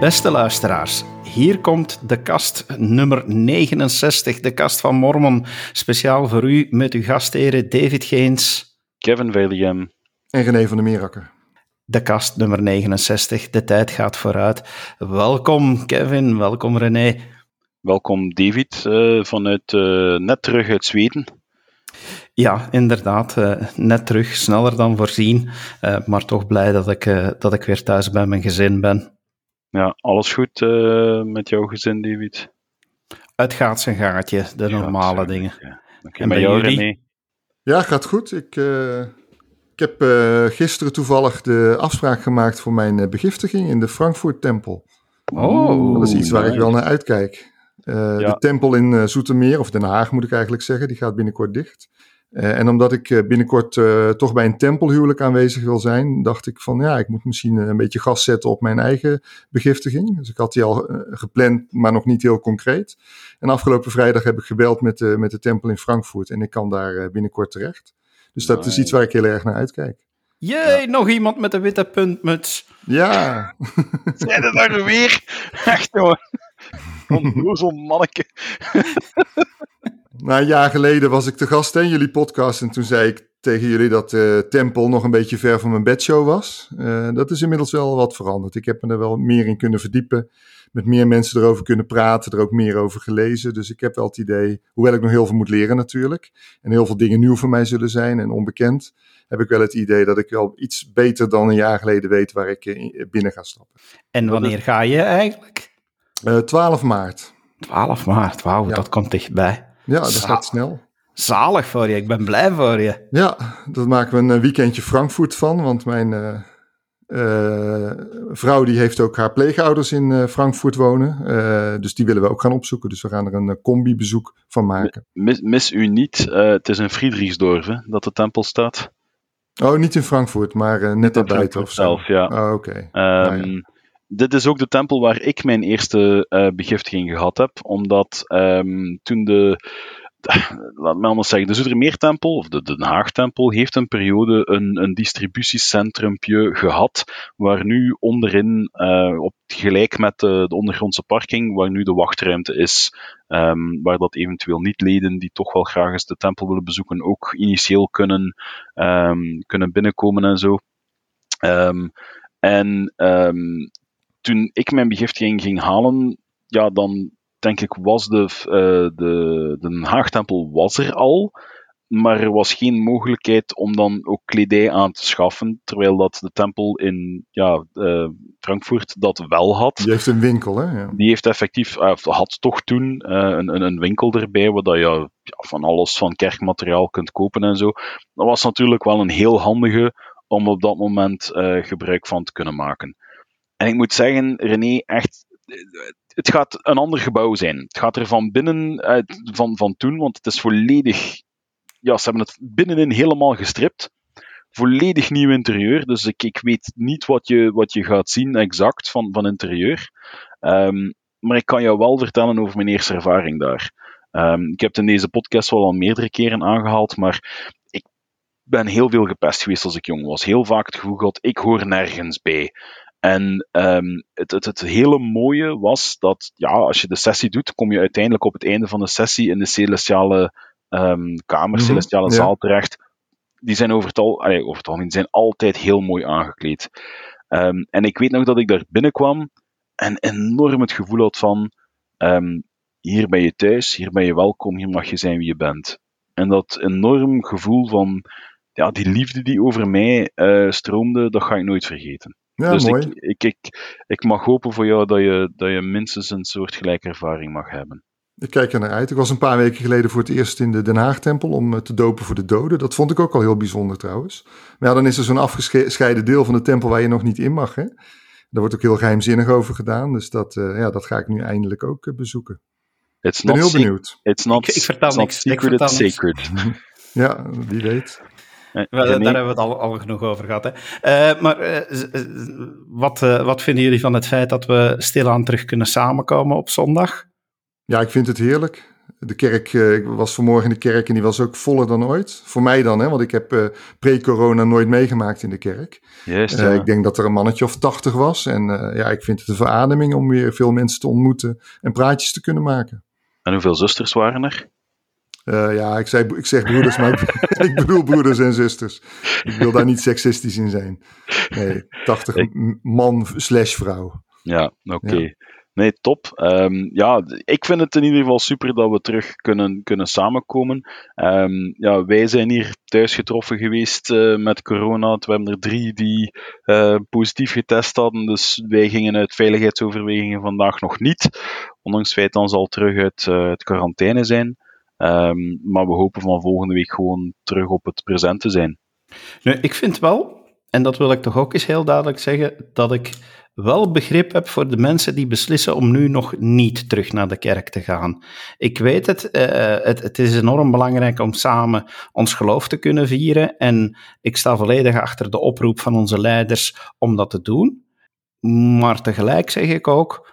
Beste luisteraars, hier komt de kast nummer 69, de kast van Mormon. Speciaal voor u met uw gastheren David Geens, Kevin William en René van der Meerakker. De kast nummer 69, de tijd gaat vooruit. Welkom Kevin, welkom René. Welkom David, uh, vanuit uh, net terug uit Zweden. Ja, inderdaad. Uh, net terug, sneller dan voorzien. maar toch blij dat ik, dat ik weer thuis bij mijn gezin ben. Ja, alles goed uh, met jouw gezin, David? Het gaat zijn gaatje, de normale dingen. Ja. En bij jou, René? Ja, gaat goed. Ik, uh, ik heb uh, gisteren toevallig de afspraak gemaakt voor mijn begiftiging in de Frankfurt Tempel. Oh, dat is iets waar ik wel naar uitkijk. Ja. De tempel in Zoetermeer, of Den Haag moet ik eigenlijk zeggen, die gaat binnenkort dicht. Uh, en omdat ik uh, binnenkort uh, toch bij een tempelhuwelijk aanwezig wil zijn, dacht ik van ja, ik moet misschien een beetje gas zetten op mijn eigen begiftiging. Dus ik had die al gepland, maar nog niet heel concreet. En afgelopen vrijdag heb ik gebeld met de, met de tempel in Frankfurt en ik kan daar binnenkort terecht. Dus dat is iets waar ik heel erg naar uitkijk. Jee, nog iemand met een witte puntmuts. Ja. Zijn er daar weer? Echt jongen. Zo'n manneke. Nou, een jaar geleden was ik te gast in jullie podcast en toen zei ik tegen jullie dat de tempel nog een beetje ver van mijn bedshow was. Uh, dat is inmiddels wel wat veranderd. Ik heb me er wel meer in kunnen verdiepen, met meer mensen erover kunnen praten, er ook meer over gelezen. Dus ik heb wel het idee, hoewel ik nog heel veel moet leren natuurlijk, en heel veel dingen nieuw voor mij zullen zijn en onbekend, heb ik wel het idee dat ik wel iets beter dan een jaar geleden weet waar ik binnen ga stappen. En wanneer ga je eigenlijk? Uh, 12 maart. 12 maart, wauw, ja. dat komt dichtbij. Ja, dat gaat snel. Zalig voor je, ik ben blij voor je. Ja, dat maken we een eh, weekendje Frankfurt van, want mijn uh, uh, vrouw die heeft ook haar pleegouders in uh, Frankfurt wonen. dus die willen we ook gaan opzoeken. Dus we gaan er een combi-bezoek van maken. Mis, mis u niet, het is in Friedrichsdorf hè, dat de tempel staat. Oh, niet in Frankfurt, maar net daarbuiten of zo. zelf, ja. Oh, oké. Um, nou, ja dit is ook de tempel waar ik mijn eerste uh, begiftiging gehad heb, omdat um, toen de, laat me anders zeggen, de Zoetermeertempel, of de Den Haagtempel, heeft een periode een, een distributiecentrumpje gehad, waar nu onderin, uh, op, gelijk met de, de, ondergrondse parking, waar nu de wachtruimte is, um, waar dat eventueel niet-leden die toch wel graag eens de tempel willen bezoeken, ook initieel kunnen, um, kunnen binnenkomen en zo. En toen ik mijn begiftiging ging halen, ja, dan denk ik was de, uh, de, de Haagtempel was er al, maar er was geen mogelijkheid om dan ook kledij aan te schaffen, terwijl dat de tempel in ja, uh, Frankfurt dat wel had. Die heeft een winkel, hè? Ja. Die heeft effectief, uh, had toch toen een, een, een, winkel erbij, waar je ja, van alles van kerkmateriaal kunt kopen en zo. Dat was natuurlijk wel een heel handige om op dat moment gebruik van te kunnen maken. En ik moet zeggen, René, echt, het gaat een ander gebouw zijn. Het gaat er van binnen uit, van, van toen, want het is volledig, ja, ze hebben het binnenin helemaal gestript. Volledig nieuw interieur, dus ik, ik weet niet wat je, wat je gaat zien exact van, van interieur. Um, maar ik kan jou wel vertellen over mijn eerste ervaring daar. Um, ik heb het in deze podcast wel al meerdere keren aangehaald, maar ik ben heel veel gepest geweest als ik jong was. Heel vaak het gevoel ik hoor nergens bij. En um, het, het, het, hele mooie was dat, ja, als je de sessie doet, kom je uiteindelijk op het einde van de sessie in de celestiale um, kamer, mm -hmm, celestiale ja. zaal terecht. Die zijn over het, al, allee, over het algemeen zijn altijd heel mooi aangekleed. Um, en ik weet nog dat ik daar binnenkwam en enorm het gevoel had van, hier ben je thuis, hier ben je welkom, hier mag je zijn wie je bent. En dat enorm gevoel van, ja, die liefde die over mij uh, stroomde, dat ga ik nooit vergeten. Ja, dus mooi. Ik, ik, ik, ik mag hopen voor jou dat je, dat je minstens een soort gelijke ervaring mag hebben. Ik kijk er naar uit. Ik was een paar weken geleden voor het eerst in de Den Haag-tempel om te dopen voor de doden. Dat vond ik ook al heel bijzonder trouwens. Maar ja, dan is er zo'n afgescheiden deel van de tempel waar je nog niet in mag. Hè? Daar wordt ook heel geheimzinnig over gedaan. Dus dat, uh, ja, dat ga ik nu eindelijk ook uh, bezoeken. It's ik ben heel benieuwd. It's not, ik, ik vertel it's niks. secret, ik it's niks. sacred. ja, wie weet. Daar hebben we het al, al genoeg over gehad. Hè. Uh, maar uh, wat, uh, wat vinden jullie van het feit dat we stilaan terug kunnen samenkomen op zondag? Ja, ik vind het heerlijk. De kerk, uh, ik was vanmorgen in de kerk en die was ook voller dan ooit. Voor mij dan, hè, want ik heb uh, pre-corona nooit meegemaakt in de kerk. Ja. Ik denk dat er een mannetje of tachtig was. En ja, ik vind het een verademing om weer veel mensen te ontmoeten en praatjes te kunnen maken. En hoeveel zusters waren er? Uh, ja, ik, zei, ik zeg broeders, maar ik, ik, bedoel broeders en zusters. Ik wil daar niet seksistisch in zijn. Nee, 80 ik... man slash vrouw. Ja, oké. Okay. Ja. Nee, top. Um, ja, ik vind het in ieder geval super dat we terug kunnen, kunnen samenkomen. Um, ja, wij zijn hier thuis getroffen geweest uh, met corona. We hebben er drie die uh, positief getest hadden. Dus wij gingen uit veiligheidsoverwegingen vandaag nog niet. Ondanks het feit dat ze al terug uit uh, het quarantaine zijn. Um, maar we hopen van volgende week gewoon terug op het present te zijn. Nu, ik vind wel, en dat wil ik toch ook eens heel duidelijk zeggen, dat ik wel begrip heb voor de mensen die beslissen om nu nog niet terug naar de kerk te gaan. Ik weet het, uh, het, het is enorm belangrijk om samen ons geloof te kunnen vieren en ik sta volledig achter de oproep van onze leiders om dat te doen. Maar tegelijk zeg ik ook,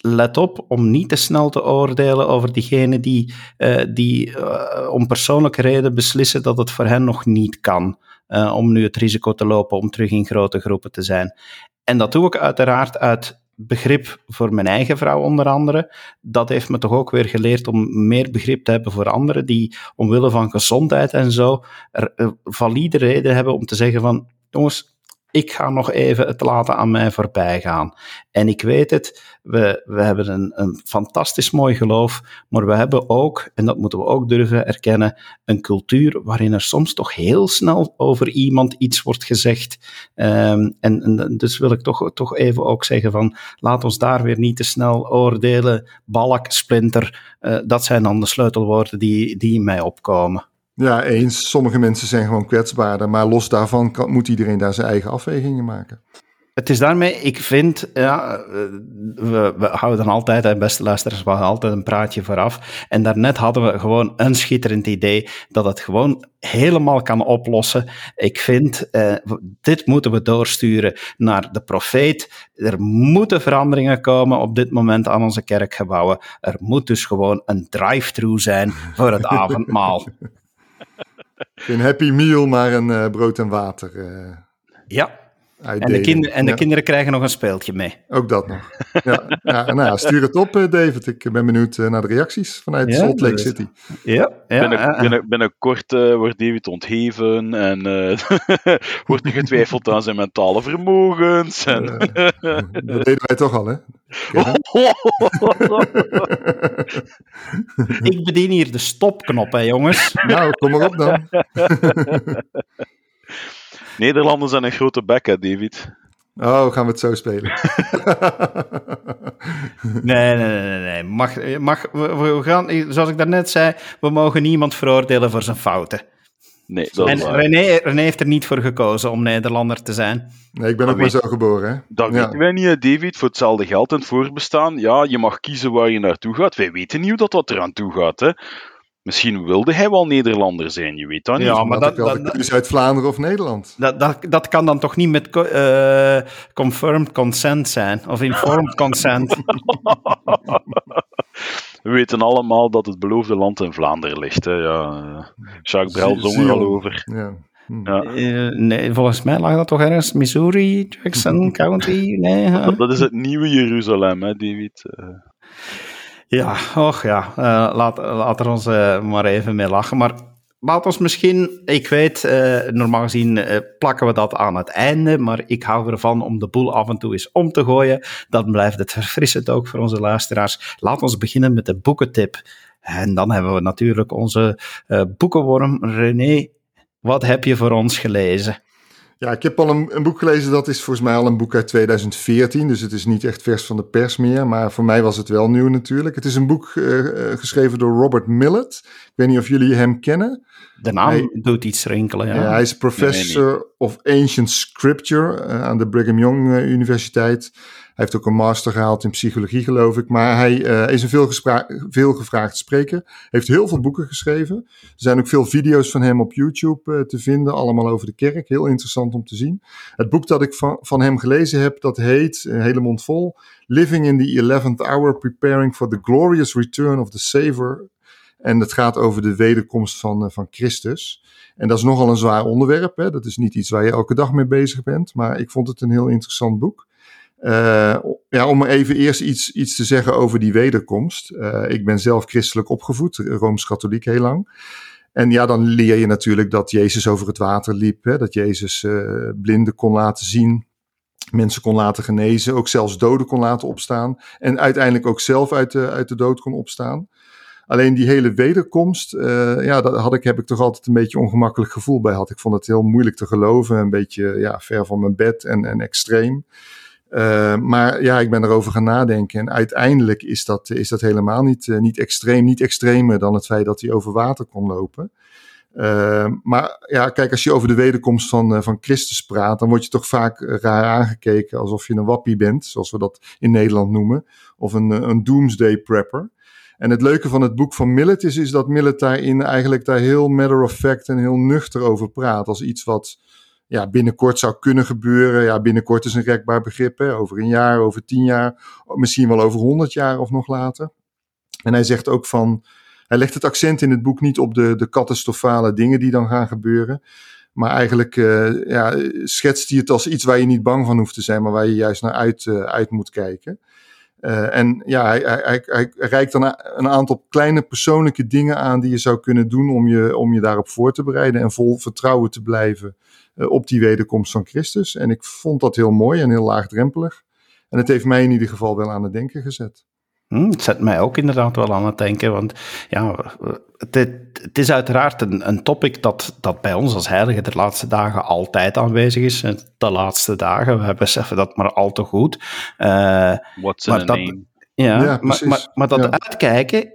let op om niet te snel te oordelen over diegenen die, uh, die uh, om persoonlijke reden beslissen dat het voor hen nog niet kan. Uh, om nu het risico te lopen om terug in grote groepen te zijn. En dat doe ik uiteraard uit begrip voor mijn eigen vrouw onder andere. Dat heeft me toch ook weer geleerd om meer begrip te hebben voor anderen die omwille van gezondheid en zo er, valide reden hebben om te zeggen van jongens, ik ga nog even het laten aan mij voorbij gaan. En ik weet het, we, we hebben een, een fantastisch mooi geloof, maar we hebben ook, en dat moeten we ook durven erkennen, een cultuur waarin er soms toch heel snel over iemand iets wordt gezegd. Um, en, dus wil ik toch, toch even ook zeggen van, laat ons daar weer niet te snel oordelen, balk, splinter, uh, dat zijn dan de sleutelwoorden die, die mij opkomen. Ja, eens. Sommige mensen zijn gewoon kwetsbaarder, maar los daarvan kan, moet iedereen daar zijn eigen afwegingen maken. Het is daarmee, ik vind, ja, we, we houden altijd, hè, beste luisteraars, we houden altijd een praatje vooraf. En daarnet hadden we gewoon een schitterend idee dat het gewoon helemaal kan oplossen. Ik vind, eh, dit moeten we doorsturen naar de profeet. Er moeten veranderingen komen op dit moment aan onze kerkgebouwen. Er moet dus gewoon een drive-thru zijn voor het avondmaal. Geen happy meal, maar een uh, brood en water. Uh, En de, kinder, en de ja. kinderen krijgen nog een speeltje mee. Ook dat nog. Ja, ja, nou ja, stuur het op, David. Ik ben benieuwd naar de reacties vanuit ja, Salt Lake City. Ja, ja binnen, binnen, binnenkort uh, wordt David ontheven en uh, wordt er getwijfeld aan zijn mentale vermogens. En dat deden wij toch al, hè? Ik bedien hier de stopknop, hè, jongens. Nou, kom maar op dan. Nederlanders zijn een grote bek, hè, David. Oh, gaan we het zo spelen? nee, nee, nee, nee. Mag, mag, we gaan, zoals ik daarnet zei, we mogen niemand veroordelen voor zijn fouten. Nee, dat en René, René heeft er niet voor gekozen om Nederlander te zijn. Nee, ik ben ook maar zo geboren. Hè? Dat ja. weten wij niet, David. Voor hetzelfde geld in het voorbestaan. Ja, je mag kiezen waar je naartoe gaat. Wij weten niet hoe dat, dat eraan toe gaat. Hè? Misschien wilde hij wel Nederlander zijn, je weet dat niet. Ja, maar dat, dat, dat is uit Vlaanderen of Nederland. Dat, dat, dat kan dan toch niet met uh, confirmed consent zijn? Of informed consent? We weten allemaal dat het beloofde land in Vlaanderen ligt. Hè. Ja, Jacques Brel zong er al over. Ja. Hm. Ja. Uh, nee, volgens mij lag dat toch ergens Missouri, Jackson County? Nee, dat, dat, is het nieuwe Jeruzalem, hè, David. Ja, och ja, uh, laat, laat er ons uh, maar even mee lachen. Maar laat ons misschien, ik weet, uh, normaal gezien plakken we dat aan het einde, maar ik hou ervan om de boel af en toe eens om te gooien. Dan blijft het verfrissend ook voor onze luisteraars. Laat ons beginnen met de boekentip. En dan hebben we natuurlijk onze boekenworm. René, wat heb je voor ons gelezen? Ja, ik heb al een, een, boek gelezen, dat is volgens mij al een boek uit 2014, dus het is niet echt vers van de pers meer, maar voor mij was het wel nieuw natuurlijk. Het is een boek uh, geschreven door Robert Millet. Ik weet niet of jullie hem kennen. De naam hij, doet iets rinkelen, ja. ja hij is professor nee, nee. of Ancient Scripture uh, aan de Brigham Young Universiteit. Hij heeft ook een master gehaald in psychologie, geloof ik. Maar hij uh, is een veel, veel gevraagd spreker. Heeft heel veel boeken geschreven. Er zijn ook veel video's van hem op YouTube uh, te vinden. Allemaal over de kerk. Heel interessant om te zien. Het boek dat ik van, van hem gelezen heb, dat heet, een hele mond vol... Living in the Eleventh Hour, Preparing for the Glorious Return of the Savior, En het gaat over de wederkomst van, van Christus. En dat is nogal een zwaar onderwerp. Hè? Dat is niet iets waar je elke dag mee bezig bent. Maar ik vond het een heel interessant boek. Uh, ja, om even eerst iets, iets te zeggen over die wederkomst. Uh, ik ben zelf christelijk opgevoed, rooms-katholiek heel lang. En ja, dan leer je natuurlijk dat Jezus over het water liep. Hè? Dat Jezus uh, blinden kon laten zien, mensen kon laten genezen, ook zelfs doden kon laten opstaan. En uiteindelijk ook zelf uit de, uit de dood kon opstaan. Alleen die hele wederkomst, ja, daar had ik, heb ik toch altijd een beetje ongemakkelijk gevoel bij had. Ik vond het heel moeilijk te geloven, een beetje ja, ver van mijn bed en, en extreem. Uh, maar ja, ik ben erover gaan nadenken. En uiteindelijk is dat, is dat helemaal niet, uh, niet extreem, niet extremer dan het feit dat hij over water kon lopen. Uh, maar ja, kijk, als je over de wederkomst van, van Christus praat, dan word je toch vaak raar aangekeken alsof je een wappie bent, zoals we dat in Nederland noemen, of een, een doomsday prepper. En het leuke van het boek van Millet is, is dat Millet daarin eigenlijk daar heel matter of fact en heel nuchter over praat. Als iets wat ja, binnenkort zou kunnen gebeuren. Ja, binnenkort is een rekbaar begrip. Hè? Over een jaar, over tien jaar, misschien wel over honderd jaar of nog later. En hij zegt ook van. Hij legt het accent in het boek niet op de, de catastrofale dingen die dan gaan gebeuren. Maar eigenlijk uh, ja, schetst hij het als iets waar je niet bang van hoeft te zijn, maar waar je juist naar uit, uh, uit moet kijken. Uh, en ja, hij, hij, hij, reikt dan een aantal kleine persoonlijke dingen aan die je zou kunnen doen om je, om je daarop voor te bereiden en vol vertrouwen te blijven op die wederkomst van Christus. En ik vond dat heel mooi en heel laagdrempelig. En het heeft mij in ieder geval wel aan het denken gezet. Hm, het zet mij ook inderdaad wel aan het denken, want ja, het, het is uiteraard een, een topic dat, dat bij ons als heilige de laatste dagen altijd aanwezig is. De laatste dagen, we beseffen dat maar al te goed. Uh, What's in maar dat, name? Ja, ja maar, maar, maar, dat ja. uitkijken,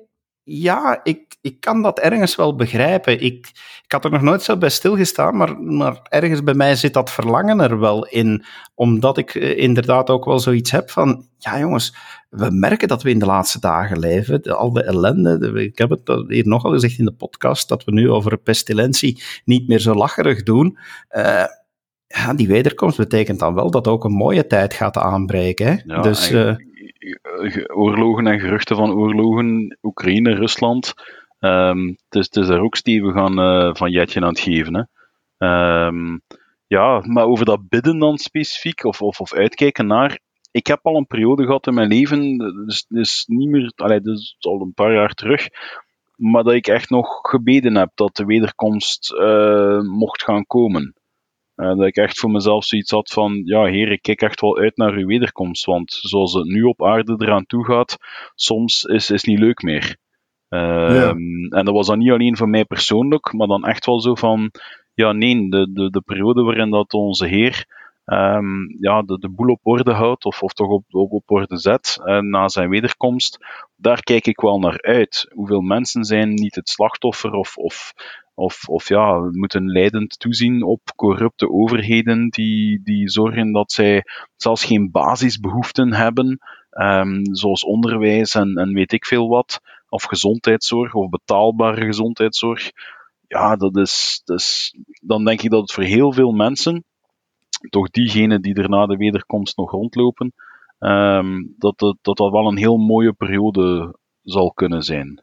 ja, ik, ik kan dat ergens wel begrijpen. Ik, ik had er nog nooit zo bij stilgestaan, maar, maar ergens bij mij zit dat verlangen er wel in. Omdat ik uh, inderdaad ook wel zoiets heb van, ja jongens, we merken dat we in de laatste dagen leven. De, al de ellende, de, ik heb het hier nogal gezegd in de podcast, dat we nu over pestilentie niet meer zo lacherig doen. Uh, ja, die wederkomst betekent dan wel dat ook een mooie tijd gaat aanbreken. Hè? Ja, dus, uh, oorlogen en geruchten van oorlogen, Oekraïne, Rusland. Um, het, is, daar ook stevig aan uh, van Jetje aan het geven. Hè. Um, ja, maar over dat bidden dan specifiek, of, of, of uitkijken naar. Ik heb al een periode gehad in mijn leven, dus, dus niet meer, allee, dus al een paar jaar terug, maar dat ik echt nog gebeden heb dat de wederkomst uh, mocht gaan komen. Uh, dat ik echt voor mezelf zoiets had van, ja heer, ik kijk echt wel uit naar uw wederkomst, want zoals het nu op aarde eraan toe gaat, soms is het niet leuk meer. Uh, ja. En dat was dan niet alleen voor mij persoonlijk, maar dan echt wel zo van, ja nee, de, de, de periode waarin dat onze heer um, ja, de, de boel op orde houdt, of, of toch op, op, op orde zet, uh, na zijn wederkomst, daar kijk ik wel naar uit. Hoeveel mensen zijn niet het slachtoffer of, of of, of ja, moeten leidend toezien op corrupte overheden die, die zorgen dat zij zelfs geen basisbehoeften hebben, um, zoals onderwijs en, en weet ik veel wat, of gezondheidszorg of betaalbare gezondheidszorg. Ja, dat is, dat dan denk ik dat het voor heel veel mensen, toch diegenen die er na de wederkomst nog rondlopen, um, dat, dat, dat dat wel een heel mooie periode zal kunnen zijn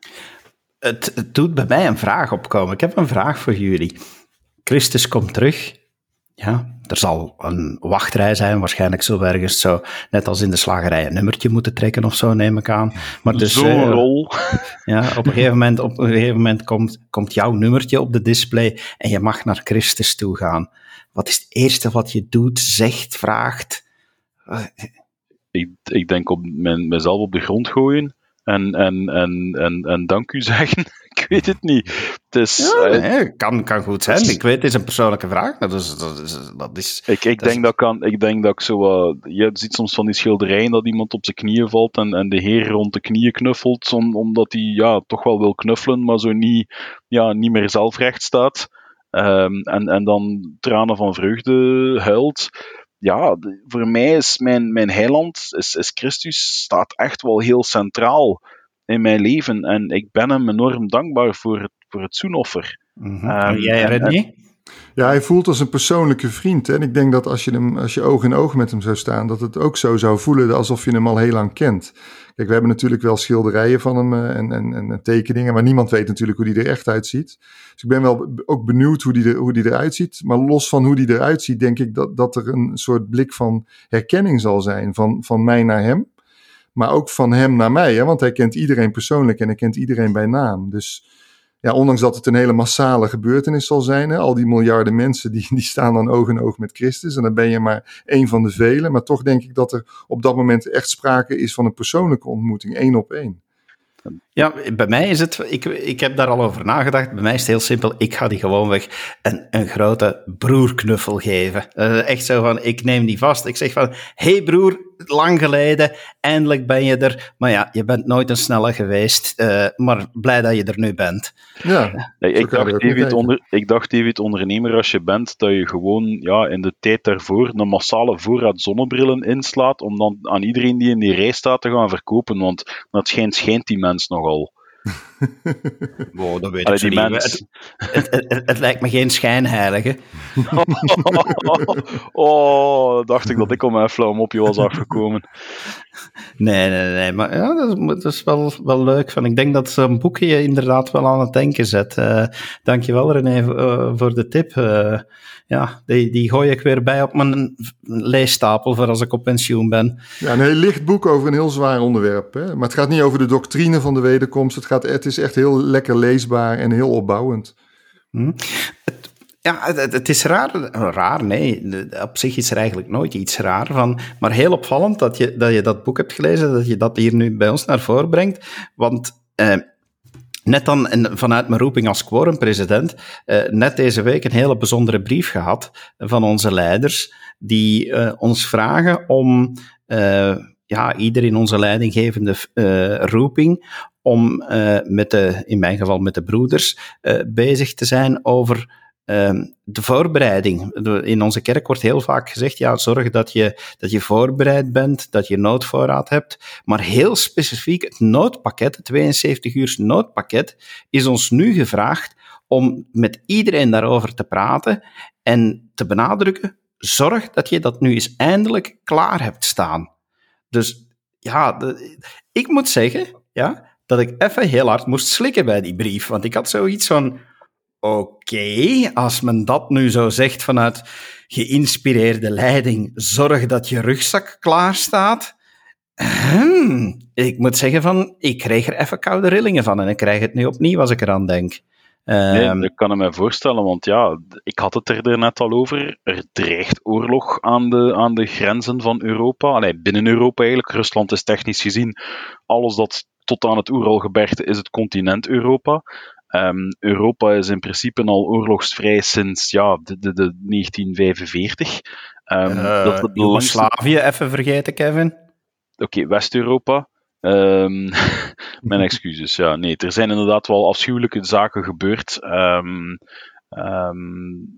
het, het doet bij mij een vraag opkomen. Ik heb een vraag voor jullie. Christus komt terug. Ja, er zal een wachtrij zijn, waarschijnlijk zo ergens zo, net als in de slagerij, een nummertje moeten trekken of zo, neem ik aan. Maar dus, Zo'n uh, rol. Ja, op een gegeven moment, op een gegeven moment komt, komt jouw nummertje op de display en je mag naar Christus toe gaan. Wat is het eerste wat je doet, zegt, vraagt? Ik, ik denk op mijn, mezelf op de grond gooien en, en, en, en, en dank u zeggen. ik weet het niet. Het is, ja, nee, kan, kan goed zijn. Ik weet, het is een persoonlijke vraag. Dat is, dat is, dat is, ik, ik, dat denk, is... dat kan, ik denk dat ik zo. Uh, je ziet soms van die schilderijen dat iemand op zijn knieën valt en, en de heer rond de knieën knuffelt, om, omdat hij ja, toch wel wil knuffelen, maar zo niet, ja, niet meer zelf recht staat. Um, en, en dan tranen van vreugde huilt ja, voor mij is mijn, mijn heiland, is, is Christus, staat echt wel heel centraal in mijn leven. En ik ben hem enorm dankbaar voor het, voor het zoenoffer. Mm -hmm. um, jij, René? Ja, hij voelt als een persoonlijke vriend. En ik denk dat als je, hem, als je oog in oog met hem zou staan, dat het ook zo zou voelen alsof je hem al heel lang kent. Kijk, we hebben natuurlijk wel schilderijen van hem eh, en, en, en tekeningen, maar niemand weet natuurlijk hoe die er echt uitziet. Dus ik ben wel ook benieuwd hoe die, er, hoe die eruit ziet. Maar los van hoe die eruit ziet, denk ik dat, dat er een soort blik van herkenning zal zijn van, van mij naar hem. Maar ook van hem naar mij, hè? want hij kent iedereen persoonlijk en hij kent iedereen bij naam. Dus ja, ondanks dat het een hele massale gebeurtenis zal zijn, hè, al die miljarden mensen die, die staan dan oog in oog met Christus. En dan ben je maar één van de velen. Maar toch denk ik dat er op dat moment echt sprake is van een persoonlijke ontmoeting, één op één. Ja, bij mij is het, ik, ik heb daar al over nagedacht. Bij mij is het heel simpel. Ik ga die gewoon weg een, een grote broerknuffel geven. Uh, echt zo van, ik neem die vast. Ik zeg van, hey broer, lang geleden, eindelijk ben je er. Maar ja, je bent nooit een snelle geweest, uh, maar blij dat je er nu bent. Ja, nee, ik, dacht, David, onder, ik dacht, David, ondernemer als je bent, dat je gewoon ja, in de tijd daarvoor een massale voorraad zonnebrillen inslaat om dan aan iedereen die in die rij staat te gaan verkopen, want dat schijnt, schijnt die mens nogal. Wow, dat weet Allee, ik niet. Het, het, het, lijkt me geen schijnheilige. oh, dacht ik dat ik om mijn flauw mopje was afgekomen. Nee, nee, nee. Maar ja, dat is, dat is wel, wel leuk. Van. Ik denk dat zo'n boekje je inderdaad wel aan het denken zet. Uh, dankjewel René uh, voor de tip. Uh, ja, die, die gooi ik weer bij op mijn leestapel voor als ik op pensioen ben. Ja, een heel licht boek over een heel zwaar onderwerp. Hè? Maar het gaat niet over de doctrine van de wederkomst. Het, gaat, het is echt heel lekker leesbaar en heel opbouwend. Hm. Het, ja, het, is raar. Raar, nee. Op zich is er eigenlijk nooit iets raar van. Maar heel opvallend dat je dat, je dat boek hebt gelezen, dat je dat hier nu bij ons naar voren brengt. Want eh, net dan vanuit mijn roeping als quorumpresident, eh, net deze week een hele bijzondere brief gehad van onze leiders, die eh, ons vragen om eh, ja, ieder in onze leidinggevende uh, roeping om uh, met de, in mijn geval met de broeders, uh, bezig te zijn over Ehm, de voorbereiding. In onze kerk wordt heel vaak gezegd, ja, zorg dat je, dat je voorbereid bent, dat je noodvoorraad hebt. Maar heel specifiek, het noodpakket, het 72 uur noodpakket, is ons nu gevraagd om met iedereen daarover te praten en te benadrukken, zorg dat je dat nu eens eindelijk klaar hebt staan. Dus ja, ik moet zeggen, ja, dat ik even heel hard moest slikken bij die brief, want ik had zoiets van, Oké, als men dat nu zo zegt vanuit geïnspireerde leiding, zorg dat je rugzak klaar staat. Hmm, ik moet zeggen van, ik kreeg er even koude rillingen van en ik krijg het nu opnieuw als ik eraan denk. Nee, um, dat kan ik me voorstellen, want ja, ik had het er net al over. Er dreigt oorlog aan de, aan de grenzen van Europa. Allee, binnen Europa eigenlijk. Rusland is technisch gezien alles dat tot aan het Oeralgebergte is het continent Europa. Um, Europa is in principe al oorlogsvrij sinds ja, de, de, de 1945. Um, uh, dat Joegoslavië even vergeten, Kevin. Oké, okay, West-Europa. Um, mijn excuses. Ja, nee, er zijn inderdaad wel afschuwelijke zaken gebeurd.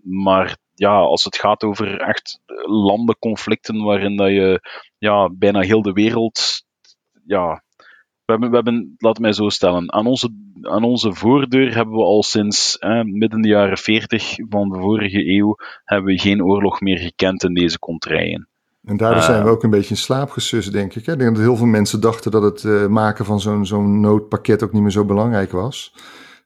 maar ja, als het gaat over echt landenconflicten waarin dat je ja, bijna heel de wereld ja, we hebben, we hebben, laat mij zo stellen, aan onze, aan onze voordeur hebben we al sinds eh, midden de jaren 40 van de vorige eeuw hebben we geen oorlog meer gekend in deze contraien. En daardoor zijn we eh, ook een beetje in slaap gesust, denk ik. Hè? Ik denk dat heel veel mensen dachten dat het uh, maken van zo'n zo'n noodpakket ook niet meer zo belangrijk was.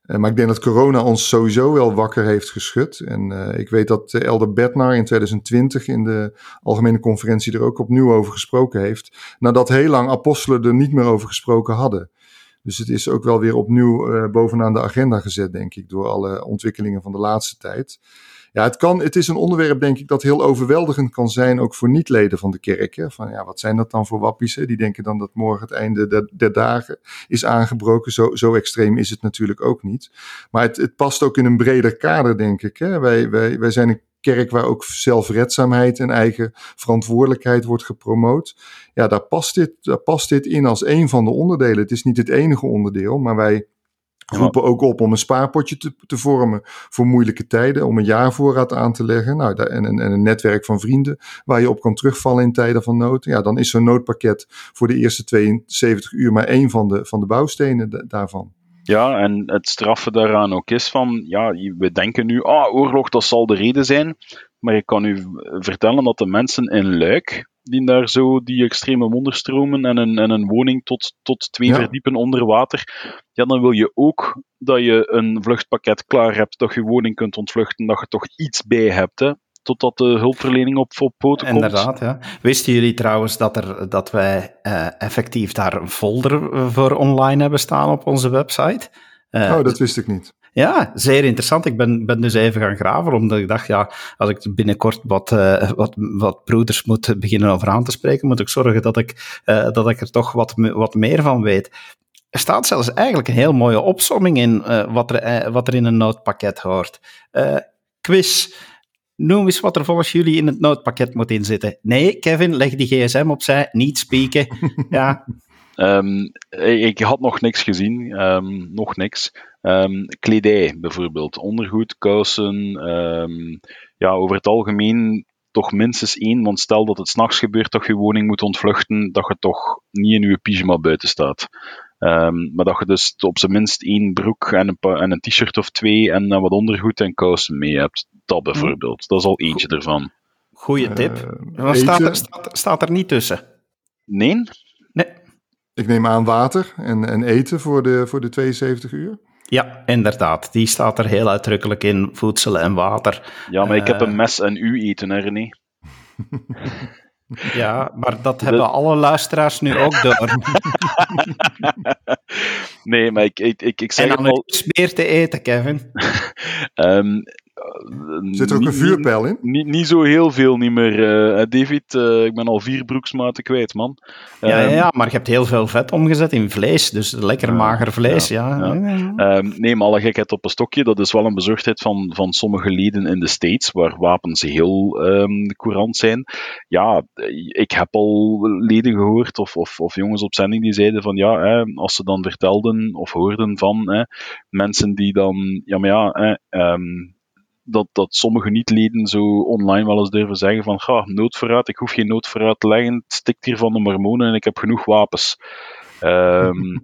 Uh, maar ik denk dat corona ons sowieso wel wakker heeft geschud. En uh, ik weet dat Elder Bednar in 2020 in de algemene conferentie er ook opnieuw over gesproken heeft. Nadat heel lang apostelen er niet meer over gesproken hadden. Dus het is ook wel weer opnieuw bovenaan de agenda gezet, denk ik, door alle ontwikkelingen van de laatste tijd. Ja, het, kan, het is een onderwerp, denk ik, dat heel overweldigend kan zijn, ook voor niet-leden van de kerk. Hè? Van ja, wat zijn dat dan voor wappies? Die denken dan dat morgen het einde der, der, dagen is aangebroken. Zo, zo extreem is het natuurlijk ook niet. Maar het, het past ook in een breder kader, denk ik. Hè? Wij, wij, wij zijn een kerk waar ook zelfredzaamheid en eigen verantwoordelijkheid wordt gepromoot. Ja, daar past, dit, daar past dit in als een van de onderdelen. Het is niet het enige onderdeel, maar wij roepen ook op om een spaarpotje te, te vormen voor moeilijke tijden, om een jaarvoorraad aan te leggen nou, en een netwerk van vrienden waar je op kan terugvallen in tijden van nood. Ja, dan is zo'n noodpakket voor de eerste 72 uur maar één van de, van de bouwstenen daarvan. Ja, en het straffen daaraan ook is van, ja, we denken nu, ah, oorlog, dat zal de reden zijn. Maar ik kan u vertellen dat de mensen in Luik, die daar zo die extreme wonderstromen en een, en een woning tot, tot twee verdiepen onder water, ja, dan wil je ook dat je een vluchtpakket klaar hebt, dat je woning kunt ontvluchten, dat je toch iets bij hebt, hè totdat de hulpverlening op, op poten komt. Inderdaad, ja. Wisten jullie trouwens dat, er, dat wij uh, effectief daar een folder voor online hebben staan op onze website? Uh, oh, dat wist ik niet. Ja, zeer interessant. Ik ben, ben dus even gaan graven, omdat ik dacht, ja, als ik binnenkort wat, uh, wat, wat broeders moet beginnen over aan te spreken, moet ik zorgen dat ik, uh, dat ik er toch wat, wat meer van weet. Er staat zelfs eigenlijk een heel mooie opsomming in uh, wat, er, wat er in een noodpakket hoort. quiz. Noem eens wat er volgens jullie in het noodpakket moet inzitten. Nee, Kevin, leg die gsm opzij, niet spieken. ja. Um, ik had nog niks gezien, um, nog niks. Um, kledij bijvoorbeeld, ondergoed, kousen. ja, over het algemeen toch minstens één, want stel dat het s'nachts gebeurt dat je woning moet ontvluchten, dat je toch niet in je pyjama buiten staat. maar dat je dus op zijn minst één broek en een, en een t-shirt of twee en wat ondergoed en kousen mee hebt. Dat bijvoorbeeld. Dat is al eentje ervan. Goeie tip. Uh, staat, er, staat, staat er niet tussen? Nee? Ik neem aan water en, en eten voor de, voor de 72 uur. Ja, inderdaad. Die staat er heel uitdrukkelijk in, voedsel en water. Ja, maar ik heb een eh, mes en u eten, hè René? Ja, maar dat hebben alle luisteraars nu ook door. nee, maar ik, ik, ik, ik zeg en dan al... meer te eten, Kevin. um, Zit er ook een vuurpijl in? Niet, niet zo heel veel niet meer. Uh, David, uh, ik ben al vier broeksmaten kwijt, man. Ja, ja, ehm, ja, maar je hebt heel veel vet omgezet in vlees. Dus lekker mager vlees, ja. ja. Um, nee, maar alle gekheid op een stokje. Dat is wel een bezorgdheid van, van sommige leden in de States, waar wapens heel um, courant zijn. Ja, ik heb al leden gehoord, of, of, of jongens op zending, die zeiden van ja, hè, als ze dan vertelden of hoorden van hè, mensen die dan, ja, maar ja, hè, um, dat, dat sommige niet-leden zo online wel eens durven zeggen van ga, noodverraad, ik hoef geen noodverraad te leggen, het stikt hier van de mormonen en ik heb genoeg wapens. Um,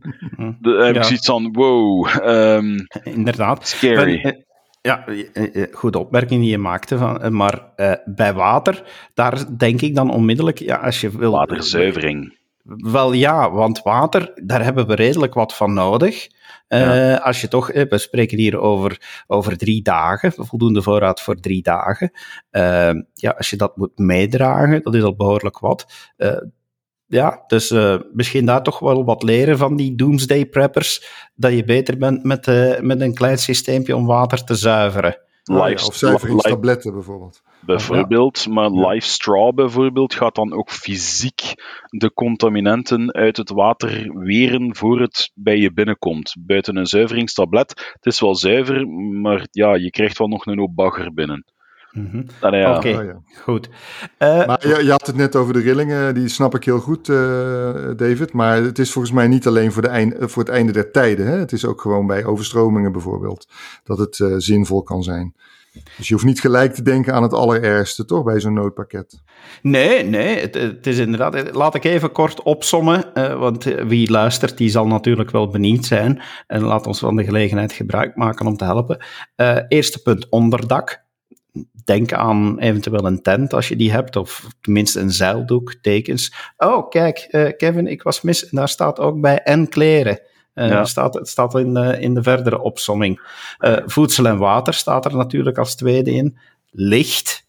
de, heb ik zoiets van, wow. Um, Inderdaad. Scary. Eh, ja, eh, eh, goede opmerking die je maakte. Van, maar uh, bij water, daar denk ik dan onmiddellijk, ja, als je wil... Waterzuivering. Wel ja, want water, daar hebben we redelijk wat van nodig. Uh, Als je toch, we spreken hier over, over drie dagen, voldoende voorraad voor drie dagen. Uh, ja, als je dat moet meedragen, dat is al behoorlijk wat. Uh, ja, dus uh, misschien daar toch wel wat leren van die doomsday preppers, dat je beter bent met, met een klein systeempje om water te zuiveren. Live, of zuiveringstabletten bijvoorbeeld bijvoorbeeld. Maar live straw bijvoorbeeld gaat dan ook fysiek de contaminanten uit het water weren voor het bij je binnenkomt. Buiten een zuiveringstablet, het is wel zuiver, maar ja, je krijgt wel nog een hoop bagger binnen. Mm ja. Oké, oh, ja. goed. Uh, maar je, je, had het net over de rillingen, die snap ik heel goed, uh, David. Maar het is volgens mij niet alleen voor, de eind, voor het einde der tijden. Hè? Het is ook gewoon bij overstromingen bijvoorbeeld, dat het uh, zinvol kan zijn. Dus je hoeft niet gelijk te denken aan het allerergste, toch, bij zo'n noodpakket? Nee, nee, het, het, is inderdaad... Laat ik even kort opsommen, uh, want wie luistert, die zal natuurlijk wel benieuwd zijn. En laat ons van de gelegenheid gebruik maken om te helpen. Uh, eerste punt, onderdak. Denk aan eventueel een tent als je die hebt, of tenminste een zeildoek, tekens. Oh, kijk, uh, Kevin, ik was mis. En daar staat ook bij en kleren. Uh, ja. staat, het staat in de, in de verdere opsomming. Uh, voedsel en water staat er natuurlijk als tweede in. Licht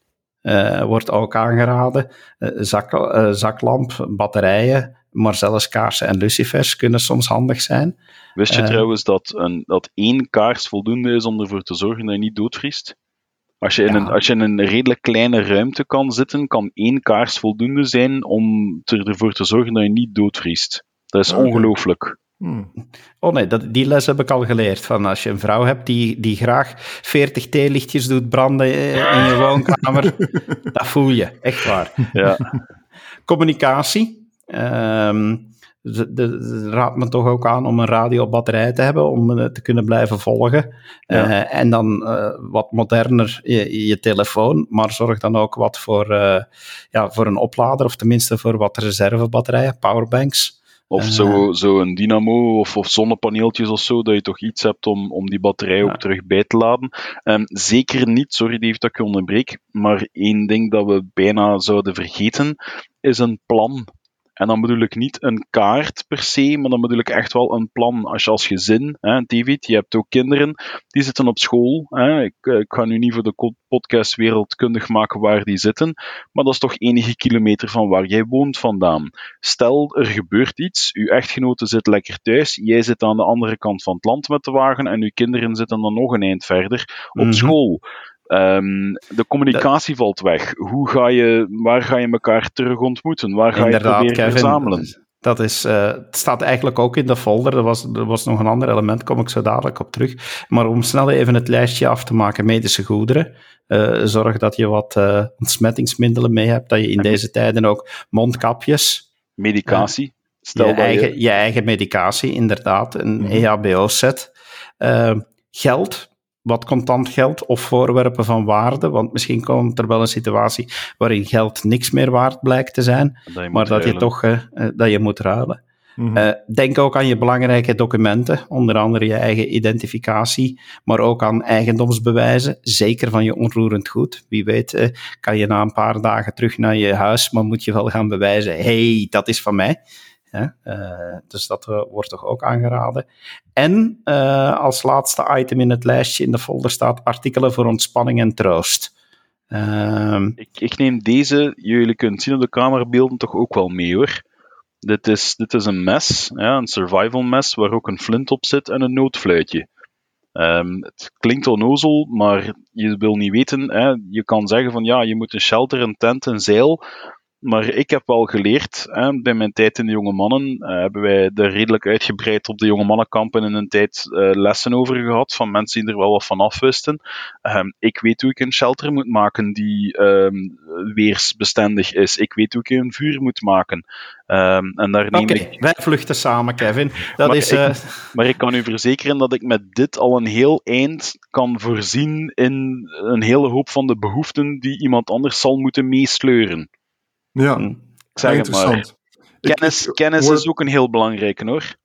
wordt ook aangeraden. Zak, zaklamp, batterijen, maar zelfs kaarsen en lucifers kunnen soms handig zijn. Wist je trouwens dat, een, dat één kaars voldoende is om ervoor te zorgen dat je niet doodvriest? Als je, in een, als je in een redelijk kleine ruimte kan zitten, kan één kaars voldoende zijn om ervoor te zorgen dat je niet doodvriest. Dat is ongelooflijk. Hmm. Oh nee, dat, die les heb ik al geleerd. Van als je een vrouw hebt die, die graag 40 theelichtjes doet branden in je woonkamer, dat voel je, echt waar. Ja. Communicatie. Um, de, de, raadt me toch ook aan om een radio op batterij te hebben om te kunnen blijven volgen. Ja. Uh, en dan uh, wat moderner je, je, telefoon, maar zorg dan ook wat voor, uh, ja, voor een oplader of tenminste voor wat reservebatterijen, powerbanks. Of Eh. zo, zo een dynamo of, of zonnepaneeltjes of zo, dat je toch iets hebt om, om die batterij Ja. ook terug bij te laden. Ehm, zeker niet, sorry Dave dat ik je onderbreek, maar één ding dat we bijna zouden vergeten, is een plan. En dan bedoel ik niet een kaart per se, maar dan bedoel ik echt wel een plan. Als je als gezin, hè, David, je hebt ook kinderen, die zitten op school. Hè. Ik, ik ga nu niet voor de podcast wereldkundig maken waar die zitten, maar dat is toch enige kilometer van waar jij woont vandaan. Stel, er gebeurt iets, uw echtgenote zit lekker thuis, jij zit aan de andere kant van het land met de wagen en uw kinderen zitten dan nog een eind verder op Mhm. school. Ehm, de communicatie valt weg. Hoe ga je, waar ga je elkaar terug ontmoeten? Waar ga je proberen Kevin. verzamelen? Dat is, eh, het staat eigenlijk ook in de folder. Er was, er was nog een ander element, kom ik zo dadelijk op terug. Maar om snel even het lijstje af te maken, medische goederen. eh, zorg dat je wat eh, ontsmettingsmiddelen mee hebt. Dat je in deze tijden ook mondkapjes, Medicatie. Stel je dat eigen, je, je eigen medicatie, inderdaad, een Mhm. EHBO-set. Eh, geld, wat contant geld of voorwerpen van waarde. Want misschien komt er wel een situatie waarin geld niks meer waard blijkt te zijn. dat Maar dat je toch eh, eh, dat je moet ruilen. Mhm. Eh, denk ook aan je belangrijke documenten, onder andere je eigen identificatie, maar ook aan eigendomsbewijzen, zeker van je onroerend goed. Wie weet eh, kan je na een paar dagen terug naar je huis, maar moet je wel gaan bewijzen, hey, dat is van mij. Eh, dus dat eh, wordt toch ook aangeraden. En eh, als laatste item in het lijstje in de folder staat artikelen voor ontspanning en troost. Ehm, Ik, ik neem deze, jullie kunnen zien op de camerabeelden, toch ook wel mee hoor. Dit is, dit is een mes, ja, een survival mes, waar ook een flint op zit en een noodfluitje. Ehm, het klinkt onnozel, maar je wil niet weten. Hè. Je kan zeggen van ja, je moet een shelter, een tent, een zeil. Maar ik heb wel geleerd, hè, bij mijn tijd in de jonge mannen eh, hebben wij er redelijk uitgebreid op de jonge mannenkampen in een tijd eh, lessen over gehad van mensen die er wel wat van afwisten. Ehm, ik weet hoe ik een shelter moet maken die ehm, weersbestendig is. Ik weet hoe ik een vuur moet maken. Ehm, en daar neem Oké, ik wij vluchten samen, Kevin. Dat Maar is... ik- eh, maar ik kan u verzekeren dat ik met dit al een heel eind kan voorzien in een hele hoop van de behoeften die iemand anders zal moeten meesleuren. Ja, hm. Ik zeg maar. interessant. Kennis, ik kennis hoor- is ook een heel belangrijke hoor.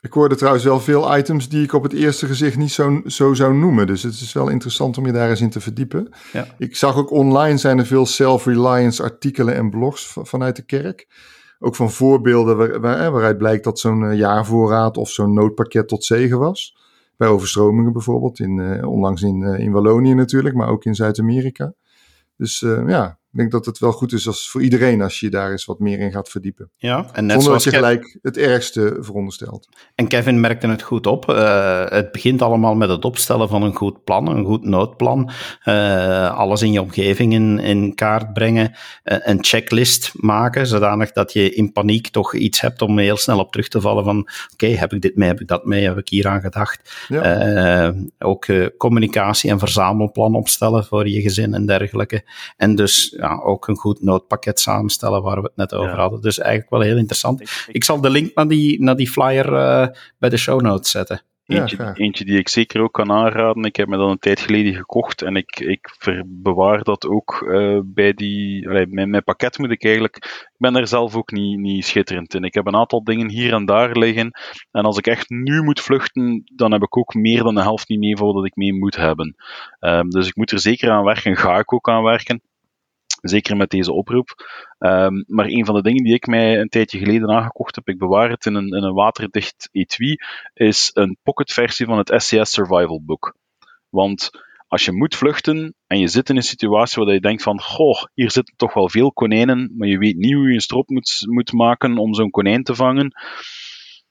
Ik hoorde trouwens wel veel items die ik op het eerste gezicht niet zo, zo zou noemen. Dus het is wel interessant om je daar eens in te verdiepen. Ja. Ik zag ook online zijn er veel self-reliance artikelen en blogs vanuit de kerk. Ook van voorbeelden waar, waar- waaruit blijkt dat zo'n eh, jaarvoorraad of zo'n noodpakket tot zegen was. Bij overstromingen bijvoorbeeld, in, eh, onlangs in, eh, in Wallonië natuurlijk, maar ook in Zuid-Amerika. Dus eh, ja, ik denk dat het wel goed is als, voor iedereen als je daar eens wat meer in gaat verdiepen. Ja, en net Zonder dat zoals je Kev- gelijk het ergste veronderstelt. En Kevin merkte het goed op. Eh, het begint allemaal met het opstellen van een goed plan, een goed noodplan. Eh, alles in je omgeving in, in kaart brengen. eh, een checklist maken, zodanig dat je in paniek toch iets hebt om heel snel op terug te vallen van oké, heb ik dit mee, heb ik dat mee, heb ik hier aan gedacht. Ja. Ook communicatie en verzamelplan opstellen voor je gezin en dergelijke. En dus ook een goed noodpakket samenstellen waar we het net over Ja. hadden. Dus eigenlijk wel heel interessant. Ik, ik- Ik zal de link naar die, naar die flyer eh, bij de show notes zetten. Eentje, eentje die ik zeker ook kan aanraden. Ik heb me dat een tijd geleden gekocht en ik, ik bewaar dat ook eh, bij die. allee, mijn, mijn pakket moet ik eigenlijk. Ik ben er zelf ook niet, niet schitterend in. Ik heb een aantal dingen hier en daar liggen. En als ik echt nu moet vluchten, dan heb ik ook meer dan de helft niet mee voor wat ik mee moet hebben. Ehm, dus ik moet er zeker aan werken. Ga ik ook aan werken. Zeker met deze oproep. Ehm, maar een van de dingen die ik mij een tijdje geleden aangekocht heb, ik bewaar het in een, in een waterdicht etui, is een pocketversie van het SCS Survival Book. Want als je moet vluchten en je zit in een situatie waar je denkt van, goh, hier zitten toch wel veel konijnen, maar je weet niet hoe je een strop moet, moet maken om zo'n konijn te vangen.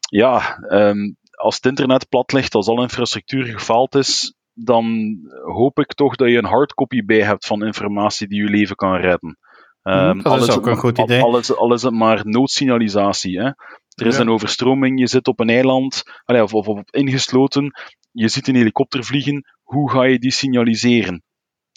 Ja, ehm, als het internet plat ligt, als alle infrastructuur gefaald is, dan hoop ik toch dat je een hardcopy bij hebt van informatie die je leven kan redden. Ehm, dat is ook een goed idee. Al is, al is het maar noodsignalisatie. Hè? Er is Ja. een overstroming, je zit op een eiland, allee, of, of, of ingesloten, je ziet een helikopter vliegen, hoe ga je die signaliseren?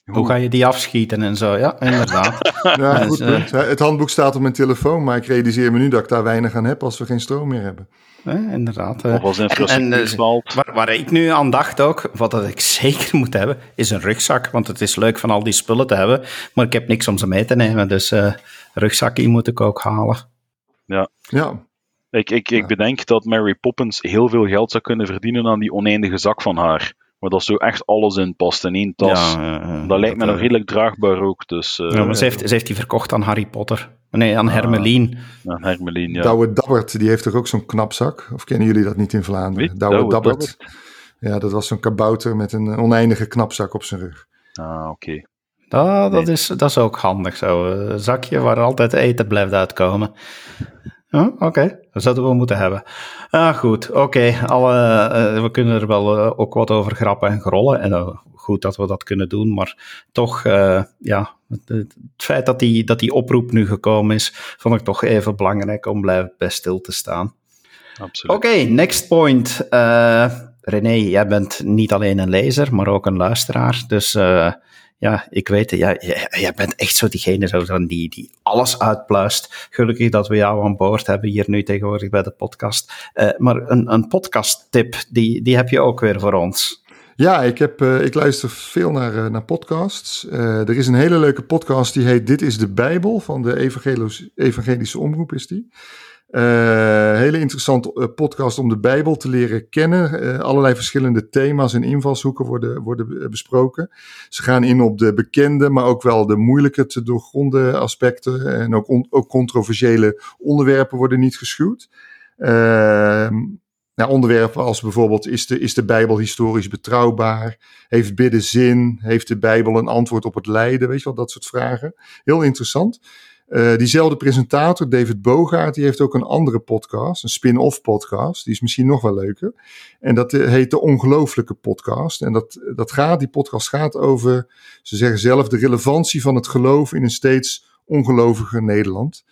Hoe ga je die afschieten en zo? Ja, inderdaad. Ja, goed eh, punt. Het handboek staat op mijn telefoon, maar ik realiseer me nu dat ik daar weinig aan heb als we geen stroom meer hebben. Eh, inderdaad. eh. Of als en, eh, waar, waar ik nu aan dacht ook, wat dat ik zeker moet hebben, is een rugzak. Want het is leuk van al die spullen te hebben, maar ik heb niks om ze mee te nemen. Dus eh rugzakje moet ik ook halen. Ja, Ik, ik, ik bedenk dat Mary Poppins heel veel geld zou kunnen verdienen aan die oneindige zak van haar. Maar dat zo echt alles in past in één tas. Ja, dat lijkt me nog redelijk draagbaar ook. Dus, uh, ja, maar ze heeft, ze heeft die verkocht aan Harry Potter. Nee, aan Hermelien. Ah, aan Hermelien, ja. Douwe Dabbert, die heeft toch ook zo'n knapzak? Of kennen jullie dat niet in Vlaanderen? Douwe, Dabbert. Ja, dat was zo'n kabouter met een oneindige knapzak op zijn rug. Ah, oké. Ah, dat, is, dat is ook handig zo. Een zakje waar altijd eten blijft uitkomen. Oké, dat zouden we moeten hebben. Ah, goed, oké. Okay. we kunnen er wel uh, ook wat over grappen en grollen. En uh, goed dat we dat kunnen doen. Maar toch, uh, ja, het, het, feit dat die, dat die oproep nu gekomen is, vond ik toch even belangrijk om blijven bij stil te staan. Absoluut. Oké, okay, next point. René, jij bent niet alleen een lezer, maar ook een luisteraar. Dus ja, ik weet het, ja, jij, bent echt zo diegene zo dan die, die alles uitpluist. Gelukkig dat we jou aan boord hebben hier nu tegenwoordig bij de podcast. Uh, maar een, een podcast-tip, die, die heb je ook weer voor ons. Ja, ik, heb, uh, ik luister veel naar, uh, naar podcasts. er is een hele leuke podcast die heet Dit is de Bijbel van de Evangelische Omroep is die. Uh, hele interessante eh, podcast om de Bijbel te leren kennen. Uh, allerlei verschillende thema's en invalshoeken worden, worden besproken. Ze gaan in op de bekende, maar ook wel de moeilijke te doorgronden aspecten. En ook, ook controversiële onderwerpen worden niet geschuwd. Nou, onderwerpen als bijvoorbeeld: is de, is de Bijbel historisch betrouwbaar? Heeft bidden zin? Heeft de Bijbel een antwoord op het lijden? Weet je wel, dat soort vragen. Heel interessant. Uh, diezelfde presentator, David Bogaert, die heeft ook een andere podcast, een spin-off podcast. Die is misschien nog wel leuker. En dat eh, heet de Ongelooflijke Podcast. En dat, dat gaat, die podcast gaat over, ze zeggen zelf, de relevantie van het geloof in een steeds ongeloviger Nederland.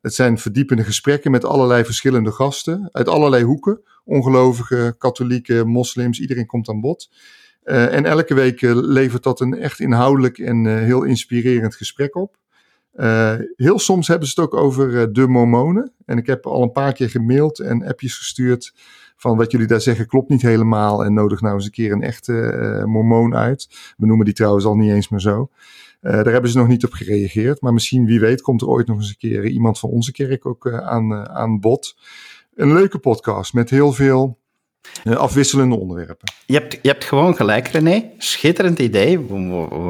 Het zijn verdiepende gesprekken met allerlei verschillende gasten uit allerlei hoeken. Ongelovigen, katholieken, moslims, iedereen komt aan bod. En elke week levert dat een echt inhoudelijk en heel inspirerend gesprek op. Uh, heel soms hebben ze het ook over uh, de mormonen. En ik heb al een paar keer gemaild en appjes gestuurd van wat jullie daar zeggen klopt niet helemaal en nodig nou eens een keer een echte uh, mormoon uit. We noemen die trouwens al niet eens meer zo. daar hebben ze nog niet op gereageerd, maar misschien wie weet komt er ooit nog eens een keer iemand van onze kerk ook aan, aan bod. Een leuke podcast met heel veel afwisselende onderwerpen. Je hebt, je hebt gewoon gelijk, René. Schitterend idee. We,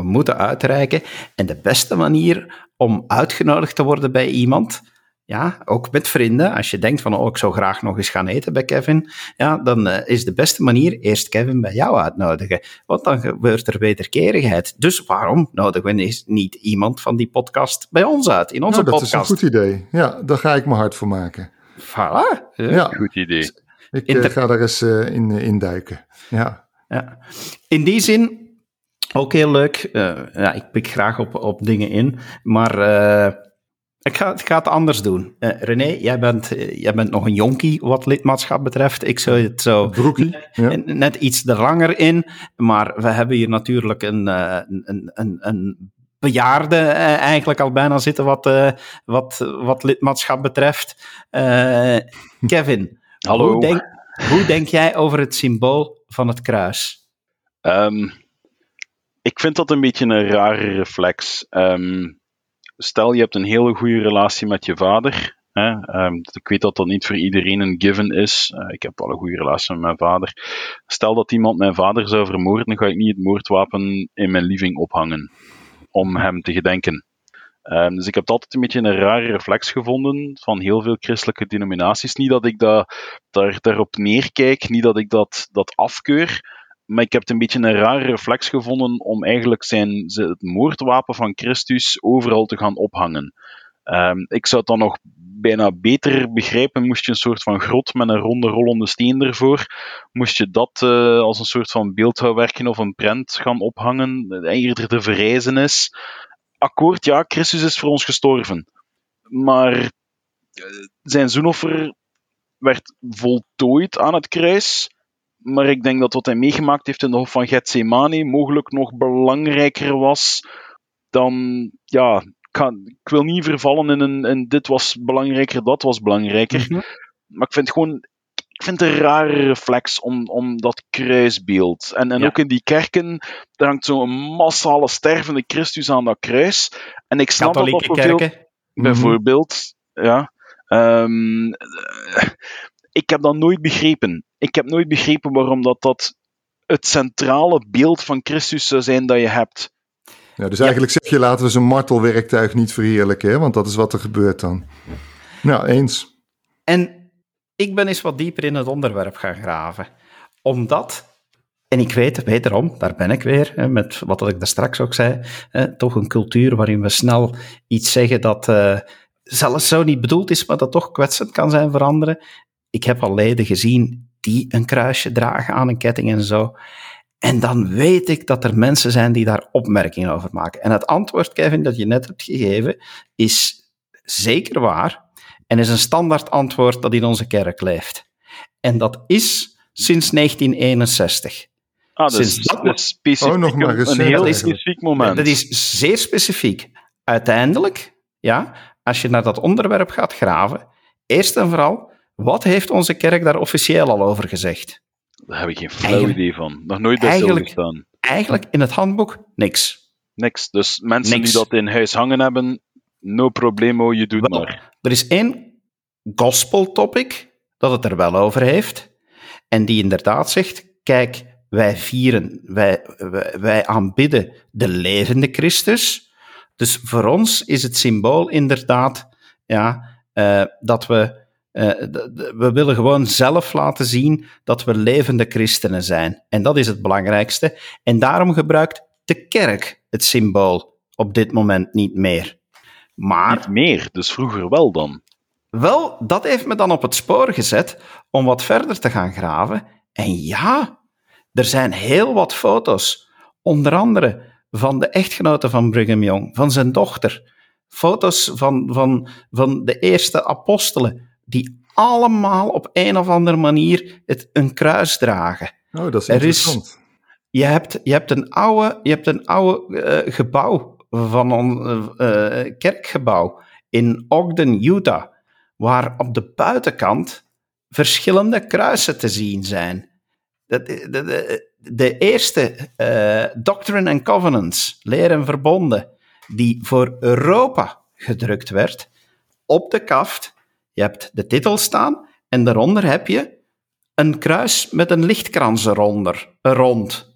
moeten uitreiken. En de beste manier om uitgenodigd te worden bij iemand, ja, ook met vrienden, als je denkt van, oh, ik zou graag nog eens gaan eten bij Kevin, ja, dan uh, is de beste manier eerst Kevin bij jou uitnodigen. Want dan gebeurt er wederkerigheid. Dus waarom nodigen we niet iemand van die podcast bij ons uit, in onze nou, dat podcast? Dat is een goed idee. Ja, daar ga ik me hard voor maken. Voilà. Ja. Goed idee. Ik uh, ga daar eens uh, in, in duiken. Ja. ja. In die zin ook heel leuk. Uh, ja, ik pik graag op, op dingen in. Maar uh, ik, ga, ik ga het anders doen. Uh, René, jij bent, jij bent nog een jonkie wat lidmaatschap betreft. Ik zou het zo Broekie, ja. net iets er langer in. Maar we hebben hier natuurlijk een, een, een, een bejaarde eigenlijk al bijna zitten wat, wat, wat lidmaatschap betreft. Kevin, Hallo. Hoe denk, hoe denk jij over het symbool van het kruis? Um, ik vind dat een beetje een rare reflex. Um, stel, je hebt een hele goede relatie met je vader. Hè? Um, ik weet dat dat niet voor iedereen een given is. Uh, ik heb wel een goede relatie met mijn vader. Stel dat iemand mijn vader zou vermoorden, ga ik niet het moordwapen in mijn living ophangen. Om hem te gedenken. Um, dus ik heb altijd een beetje een rare reflex gevonden van heel veel christelijke denominaties. Niet dat ik da, daar, daarop neerkijk, niet dat ik dat, dat afkeur. Maar ik heb het een beetje een rare reflex gevonden om eigenlijk zijn, het moordwapen van Christus overal te gaan ophangen. Um, ik zou het dan nog bijna beter begrijpen, moest je een soort van grot met een ronde rollende steen ervoor, moest je dat uh, als een soort van beeldhouwwerkje of een prent gaan ophangen, dat eerder te verrijzen is. Akkoord, ja, Christus is voor ons gestorven. Maar uh, zijn zoenoffer werd voltooid aan het kruis maar ik denk dat wat hij meegemaakt heeft in de Hof van Gethsemane mogelijk nog belangrijker was dan, ja, ik, ik wil niet vervallen in een in dit was belangrijker, dat was belangrijker. Mm -hmm. Maar ik vind gewoon, ik vind het een rare reflex om, om dat kruisbeeld. En, en ja. ook in die kerken, daar hangt zo'n massale stervende Christus aan dat kruis. En ik snap Katholieke dat dat. Veel, bijvoorbeeld, mm -hmm. ja. Um, ik heb dat nooit begrepen. Ik heb nooit begrepen waarom dat, dat het centrale beeld van Christus zou zijn dat je hebt. Ja, dus eigenlijk zeg je laten we zijn martelwerktuig niet verheerlijken, hè? want dat is wat er gebeurt dan. Nou, eens. En ik ben eens wat dieper in het onderwerp gaan graven. Omdat, en ik weet wederom, daar ben ik weer, hè, met wat ik daar straks ook zei, hè, toch een cultuur waarin we snel iets zeggen dat uh, zelfs zo niet bedoeld is, maar dat toch kwetsend kan zijn voor anderen. Ik heb al leden gezien die een kruisje dragen aan een ketting en zo. En dan weet ik dat er mensen zijn die daar opmerkingen over maken. En het antwoord, Kevin, dat je net hebt gegeven, is zeker waar. En is een standaard antwoord dat in onze kerk leeft. En dat is sinds 1961. Ah, dat is, dat specifiek, oh, nog maar een, een heel specifiek moment. Dat is zeer specifiek. Uiteindelijk, ja, als je naar dat onderwerp gaat graven, eerst en vooral, wat heeft onze kerk daar officieel al over gezegd? Daar heb ik geen flauw idee van. Nog nooit bij stilgestaan. Eigenlijk in het handboek niks. Niks. Dus mensen die dat in huis hangen hebben, no problemo, je doet maar. Er is één gospel topic dat het er wel over heeft. En die inderdaad zegt: kijk, wij vieren, wij, wij, aanbidden de levende Christus. Dus voor ons is het symbool inderdaad ja, uh, dat we uh, we willen gewoon zelf laten zien dat we levende christenen zijn. En dat is het belangrijkste. En daarom gebruikt de kerk het symbool op dit moment niet meer. Maar, niet meer, dus vroeger wel dan. Wel, dat heeft me dan op het spoor gezet om wat verder te gaan graven. En ja, er zijn heel wat foto's. Onder andere van de echtgenote van Brigham Young, van zijn dochter. Foto's van, van, van de eerste apostelen die allemaal op een of andere manier het, een kruis dragen. Oh, dat is er interessant. Is, je, hebt, je hebt een oude, je hebt een oude uh, gebouw van een uh, kerkgebouw in Ogden, Utah, waar op de buitenkant verschillende kruisen te zien zijn. De, de, de, de eerste uh, Doctrine and Covenants, leer en verbonden, die voor Europa gedrukt werd, op de kaft je hebt de titel staan en daaronder heb je een kruis met een lichtkrans eronder, rond.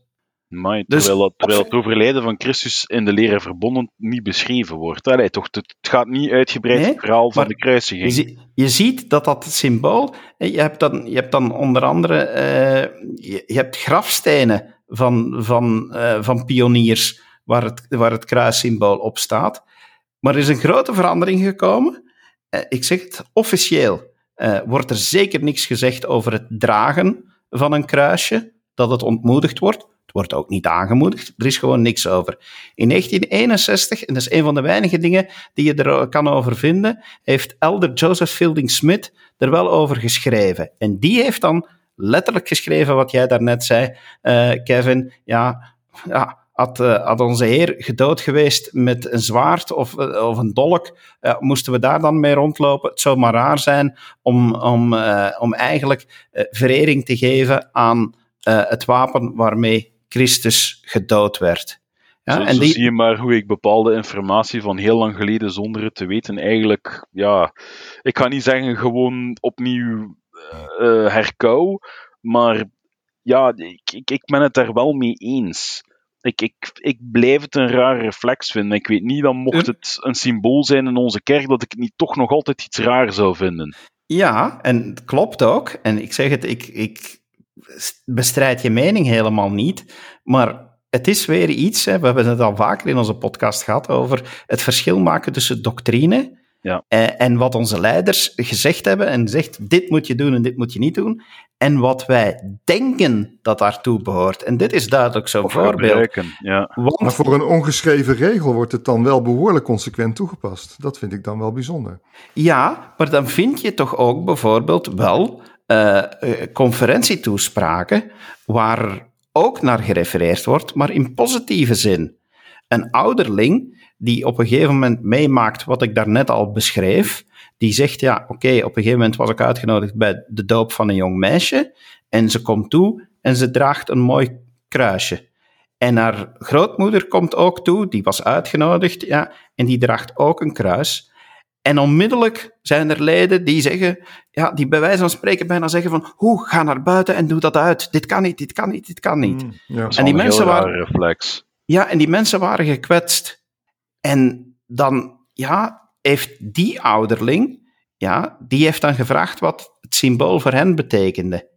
Maar dus terwijl, terwijl, het overlijden van Christus in de leren verbonden niet beschreven wordt. Allee, toch, het gaat niet uitgebreid nee, het verhaal van de kruisiging. Je, je, ziet dat dat symbool... Je hebt dan, je hebt dan onder andere... Uh, je, je, hebt grafstenen van, van, uh, van pioniers waar het, waar het kruissymbool op staat. Maar er is een grote verandering gekomen. Eh, ik zeg het officieel, uh, wordt er zeker niks gezegd over het dragen van een kruisje, dat het ontmoedigd wordt. Het wordt ook niet aangemoedigd, er is gewoon niks over. In 1961, en dat is een van de weinige dingen die je er kan over vinden, heeft elder Joseph Fielding Smith er wel over geschreven. En die heeft dan letterlijk geschreven wat jij daarnet zei, uh, Kevin. Ja, ja, had, uh, had onze Heer gedood geweest met een zwaard of, uh, of een dolk, uh, moesten we daar dan mee rondlopen? Het zou maar raar zijn om, om, om eigenlijk verering te geven aan het wapen waarmee Christus gedood werd. Ja, zo, en zo zie je maar hoe ik bepaalde informatie van heel lang geleden zonder het te weten eigenlijk, ja, ik ga niet zeggen gewoon opnieuw herkou, maar ja, ik, ik, ik ben het daar wel mee eens ik, ik, ik blijf het een raar reflex vinden. Ik weet niet, dan mocht het een symbool zijn in onze kerk, dat ik het niet toch nog altijd iets raar zou vinden. Ja, en het klopt ook. En ik zeg het, ik, ik bestrijd je mening helemaal niet. Maar het is weer iets, hè, we hebben het al vaker in onze podcast gehad, over het verschil maken tussen doctrine ja. Eh, en wat onze leiders gezegd hebben en zegt, dit moet je doen en dit moet je niet doen. En wat wij denken dat daartoe behoort. En dit is duidelijk zo'n voorbeeld. Ja. Want, maar voor een ongeschreven regel wordt het dan wel behoorlijk consequent toegepast. Dat vind ik dan wel bijzonder. Ja, maar dan vind je toch ook bijvoorbeeld wel uh, conferentietoespraken waar ook naar gerefereerd wordt, maar in positieve zin. Een ouderling die op een gegeven moment meemaakt wat ik daarnet al beschreef. Die zegt, ja, oké, op een gegeven moment was ik uitgenodigd bij de doop van een jong meisje. En ze komt toe en ze draagt een mooi kruisje. En haar grootmoeder komt ook toe, die was uitgenodigd, ja, en die draagt ook een kruis. En onmiddellijk zijn er leden die zeggen, ja, die bij wijze van spreken bijna zeggen van, hoe, ga naar buiten en doe dat uit. Dit kan niet, dit kan niet, dit kan niet. Mm, ja. En die mensen waren, reflex. Ja, en die mensen waren gekwetst. En dan, ja, heeft die ouderling, ja, die heeft dan gevraagd wat het symbool voor hen betekende.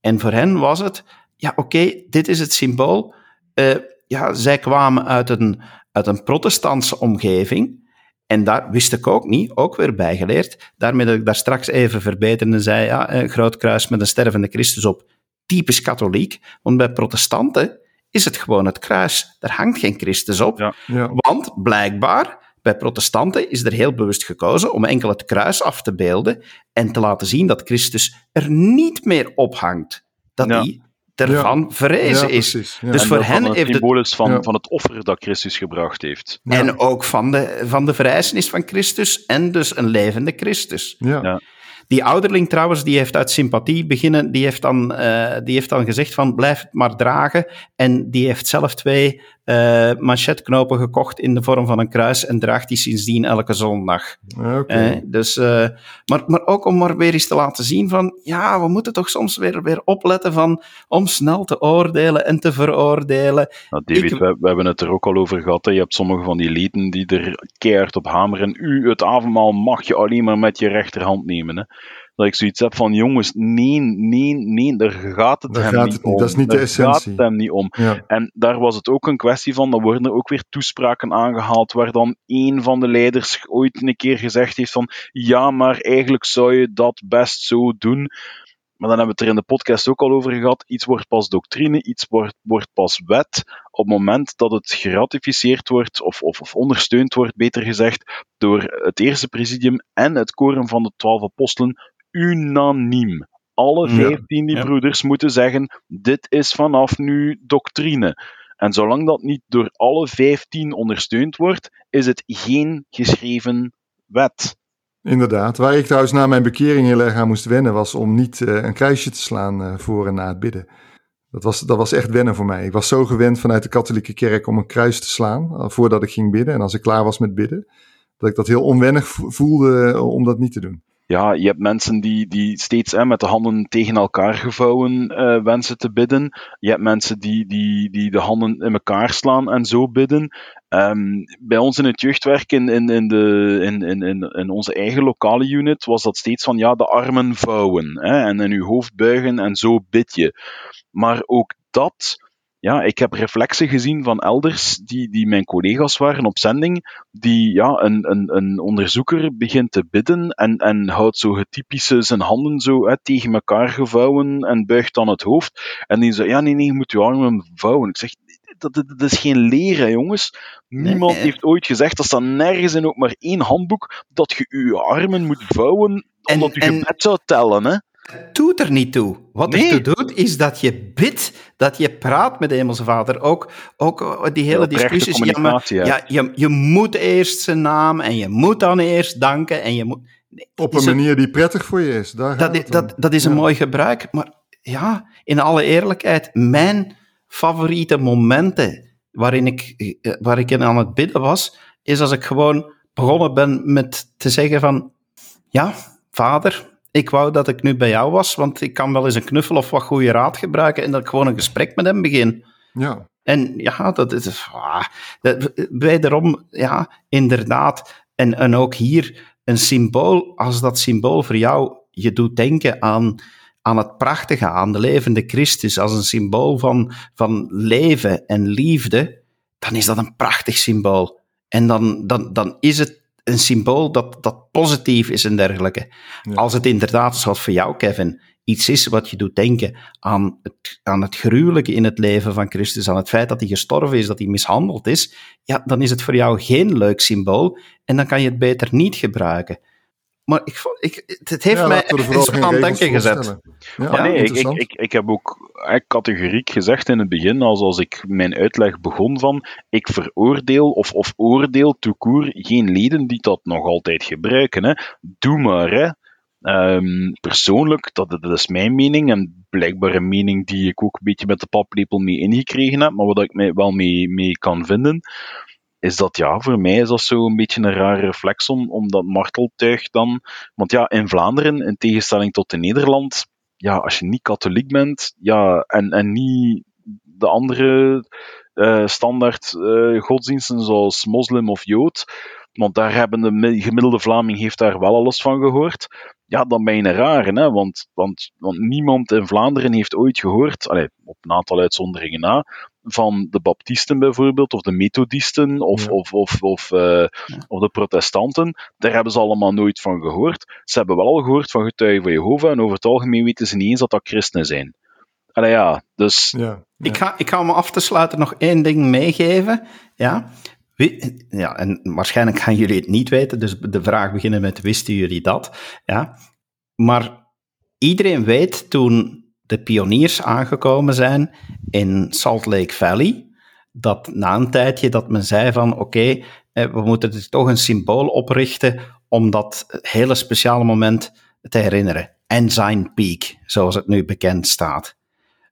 En voor hen was het, ja, oké, dit is het symbool. Uh, ja, zij kwamen uit een, uit een protestantse omgeving. En daar wist ik ook niet, ook weer bijgeleerd. Daarmee dat ik daar straks even verbeterde zei, ja, een groot kruis met een stervende Christus op. Typisch katholiek, want bij protestanten is het gewoon het kruis. Er hangt geen Christus op. Ja, ja. Want blijkbaar, bij protestanten is er heel bewust gekozen om enkel het kruis af te beelden en te laten zien dat Christus er niet meer op hangt. Dat hij ervan ja. verrezen is. Dus voor hen heeft het van, van het offer dat Christus gebracht heeft. En ook van de, van de verrijzenis van Christus en dus een levende Christus. Ja. Die ouderling trouwens, die heeft uit sympathie beginnen, die heeft dan, uh, die heeft dan gezegd van blijf maar dragen. En die heeft zelf twee uh, manchetknopen gekocht in de vorm van een kruis en draagt die sindsdien elke zondag. Okay. Uh, dus, uh, maar, maar ook om maar weer eens te laten zien van, ja, we moeten toch soms weer, weer opletten van, om snel te oordelen en te veroordelen. Nou, David, Ik... we, we, hebben het er ook al over gehad. Hè. Je hebt sommige van die lieden die er keihard op hameren. U, het avondmaal mag je alleen maar met je rechterhand nemen. Hè dat ik zoiets heb van, jongens, nee, nee, nee, daar gaat het hem niet om. Dat is niet daar de essentie. gaat hem niet om. En daar was het ook een kwestie van, dan worden er ook weer toespraken aangehaald waar dan een van de leiders ooit een keer gezegd heeft van, ja, maar eigenlijk zou je dat best zo doen. Maar dan hebben we het er in de podcast ook al over gehad. Iets wordt pas doctrine, iets wordt, wordt pas wet op het moment dat het geratificeerd wordt, of, of, of ondersteund wordt, beter gezegd, door het eerste presidium en het quorum van de twaalf apostelen unaniem. Alle vijftien die broeders moeten zeggen: dit is vanaf nu doctrine. En zolang dat niet door alle vijftien ondersteund wordt, is het geen geschreven wet. Inderdaad. Waar ik trouwens na mijn bekering heel erg aan moest wennen, was om niet uh, een kruisje te slaan uh, voor en na het bidden. Dat was, dat was echt wennen voor mij. Ik was zo gewend vanuit de katholieke kerk om een kruis te slaan uh, voordat ik ging bidden. En als ik klaar was met bidden, dat ik dat heel onwennig voelde om dat niet te doen ja, je hebt mensen die, die steeds hè, met de handen tegen elkaar gevouwen uh, wensen te bidden. Je hebt mensen die, die, die de handen in elkaar slaan en zo bidden. Um, bij ons in het jeugdwerk, in, in, in, de, in, in, in onze eigen lokale unit, was dat steeds van ja, de armen vouwen hè, en in uw hoofd buigen en zo bid je. Maar ook dat ja, ik heb reflexen gezien van elders, die, die mijn collega's waren op zending, die ja, een, een, een onderzoeker begint te bidden en, en houdt zo het typische zijn handen zo hè, tegen elkaar gevouwen en buigt dan het hoofd. En die zegt, ja nee, nee, je moet je armen vouwen. Ik zeg, dat, dat, dat is geen leren, jongens. Niemand heeft ooit gezegd, dat staat nergens in ook maar één handboek, dat je je armen moet vouwen omdat je gebed zou tellen, hè. Het doet er niet toe. Wat nee. toe doet, is dat je bidt, dat je praat met de Hemelse Vader. Ook, ook die hele discussies. Ja, maar, ja, je, je moet eerst zijn naam en je moet dan eerst danken. En je moet, nee, Op een manier die prettig voor je is. Daar dat, dat, dat is een mooi gebruik. Maar ja, in alle eerlijkheid, mijn favoriete momenten waarin ik, eh, waar ik in aan het bidden was, is als ik gewoon begonnen ben met te zeggen van, ja, vader, ik wou dat ik nu bij jou was, want ik kan wel eens een knuffel of wat goede raad gebruiken en dat ik gewoon een gesprek met hem begin. Ja. En ja, dat is. Ah, dat, wederom, ja, inderdaad. En, en ook hier een symbool, als dat symbool voor jou je doet denken aan, aan het prachtige, aan de levende Christus, als een symbool van, van leven en liefde, dan is dat een prachtig symbool. En dan, dan, dan is het een symbool dat, dat positief is en dergelijke. Als het inderdaad, zoals voor jou, Kevin, iets is wat je doet denken aan het, aan het gruwelijke in het leven van Christus, aan het feit dat hij gestorven is, dat hij mishandeld is, ja, dan is het voor jou geen leuk symbool en dan kan je het beter niet gebruiken. Maar ik, ik, het heeft mij echt aan het denken gezet. Ja, nee, ik, ik, ik, ik heb ook categoriek gezegd in het begin, als, als ik mijn uitleg begon van, ik veroordeel of, of oordeel toekoer geen leden die dat nog altijd gebruiken. Hè. Doe maar, hè. Um, persoonlijk, dat, dat is mijn mening en blijkbaar een mening die ik ook een beetje met de paplepel mee ingekregen heb, maar wat ik mij wel mee, mee kan vinden. Is dat ja, voor mij is dat zo een beetje een rare reflex om, om dat marteltuig dan. Want ja, in Vlaanderen, in tegenstelling tot in Nederland, ja, als je niet katholiek bent, ja, en, en niet de andere uh, standaard uh, godsdiensten zoals moslim of jood, want daar hebben de gemiddelde Vlaming heeft daar wel alles van gehoord. Ja, dan ben je een rare, hè? Want, want, want niemand in Vlaanderen heeft ooit gehoord, allee, op een aantal uitzonderingen na, van de Baptisten bijvoorbeeld, of de Methodisten, of, of, of, of, uh, of de Protestanten. Daar hebben ze allemaal nooit van gehoord. Ze hebben wel al gehoord van getuigen van Jehovah, en over het algemeen weten ze niet eens dat dat christenen zijn. Allee, ja, dus... Ja, Ik, ga, ik ga om af te sluiten nog één ding meegeven. Ja, ja, en waarschijnlijk gaan jullie het niet weten, dus de vraag beginnen met: wisten jullie dat? Ja, maar iedereen weet toen de pioniers aangekomen zijn in Salt Lake Valley, dat na een tijdje dat men zei van oké, we moeten er toch een symbool oprichten om dat hele speciale moment te herinneren. Ensign Peak, zoals het nu bekend staat.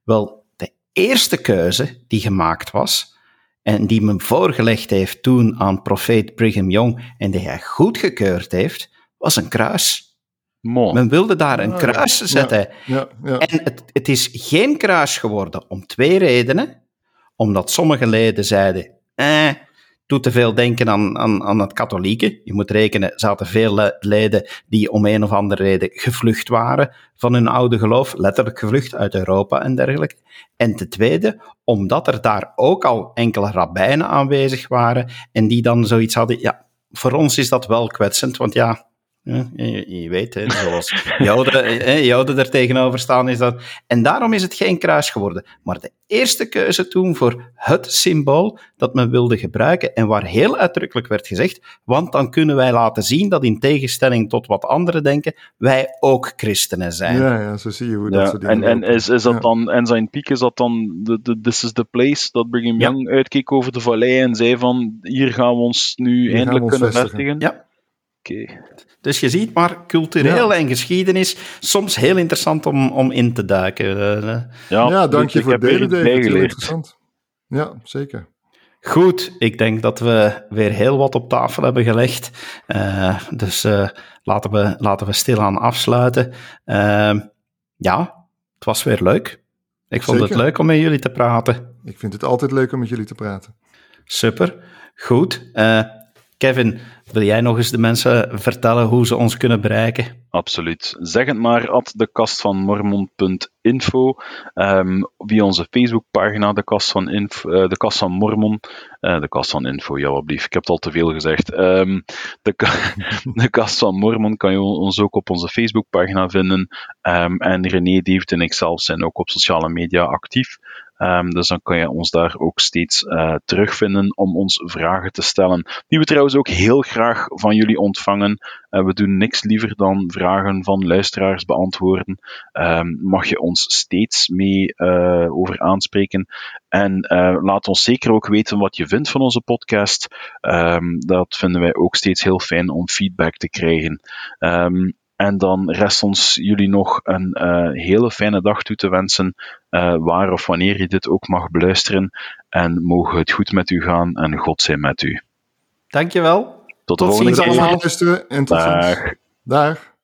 Wel, de eerste keuze die gemaakt was, en die men voorgelegd heeft toen aan profeet Brigham Young en die hij goedgekeurd heeft, was een kruis. Men wilde daar een ah, kruis zetten. Ja, ja, en het, het is geen kruis geworden om twee redenen. Omdat sommige leden zeiden, eh, doet te veel denken aan, aan, aan het katholieke. Je moet rekenen, er zaten veel leden die om een of andere reden gevlucht waren van hun oude geloof, letterlijk gevlucht uit Europa en dergelijke. En ten tweede, omdat er daar ook al enkele rabbijnen aanwezig waren en die dan zoiets hadden, ja, voor ons is dat wel kwetsend, want ja, je, je weet, hè, zoals Joden, er tegenover staan, is dat. En daarom is het geen kruis geworden. Maar de eerste keuze toen voor het symbool dat men wilde gebruiken en waar heel uitdrukkelijk werd gezegd, want dan kunnen wij laten zien dat in tegenstelling tot wat anderen denken, wij ook christenen zijn. Ja, ja zo zie je hoe dat ja, En, en is, is dat dan, en zijn piek, is dat dan, de, de, this is the place, dat Brigham Young uitkeek over de vallei en zei van, hier gaan we ons nu eindelijk kunnen vestigen? Ja. Dus je ziet maar, cultureel en geschiedenis, soms heel interessant om, om in te duiken. Eh, eh. ja, ja, dank je voor het delen, David. Heel interessant. Ja, zeker. Goed, ik denk dat we weer heel wat op tafel hebben gelegd. Uh, dus uh, laten, we, laten we stilaan afsluiten. Uh, ja, het was weer leuk. Ik vond het leuk om met jullie te praten. Ik vind het altijd leuk om met jullie te praten. Super, goed. Kevin, wil jij nog eens de mensen vertellen hoe ze ons kunnen bereiken? Absoluut. Zeg het maar at dekastvanmormon.info um, via onze Facebookpagina de kast van, uh, de kast van Mormon. Uh, de kast van info, ja, alblieft. Ik heb het al te veel gezegd. Um, de, de kast van Mormon kan je ons ook op onze Facebookpagina vinden. Um, en René, David en ik zelf zijn ook op sociale media actief. Um, dus dan kan je ons daar ook steeds uh, terugvinden om ons vragen te stellen. Die we trouwens ook heel graag van jullie ontvangen. Uh, we doen niks liever dan vragen van luisteraars beantwoorden. Um, mag je ons steeds mee uh, over aanspreken. En laat ons zeker ook weten wat je vindt van onze podcast. Um, dat vinden wij ook steeds heel fijn om feedback te krijgen. En dan rest ons jullie nog een uh, hele fijne dag toe te wensen, uh, waar of wanneer je dit ook mag beluisteren. En mogen het goed met u gaan en God zijn met u. Dankjewel. Tot, tot de volgende keer. allemaal. En tot Dag. Dag.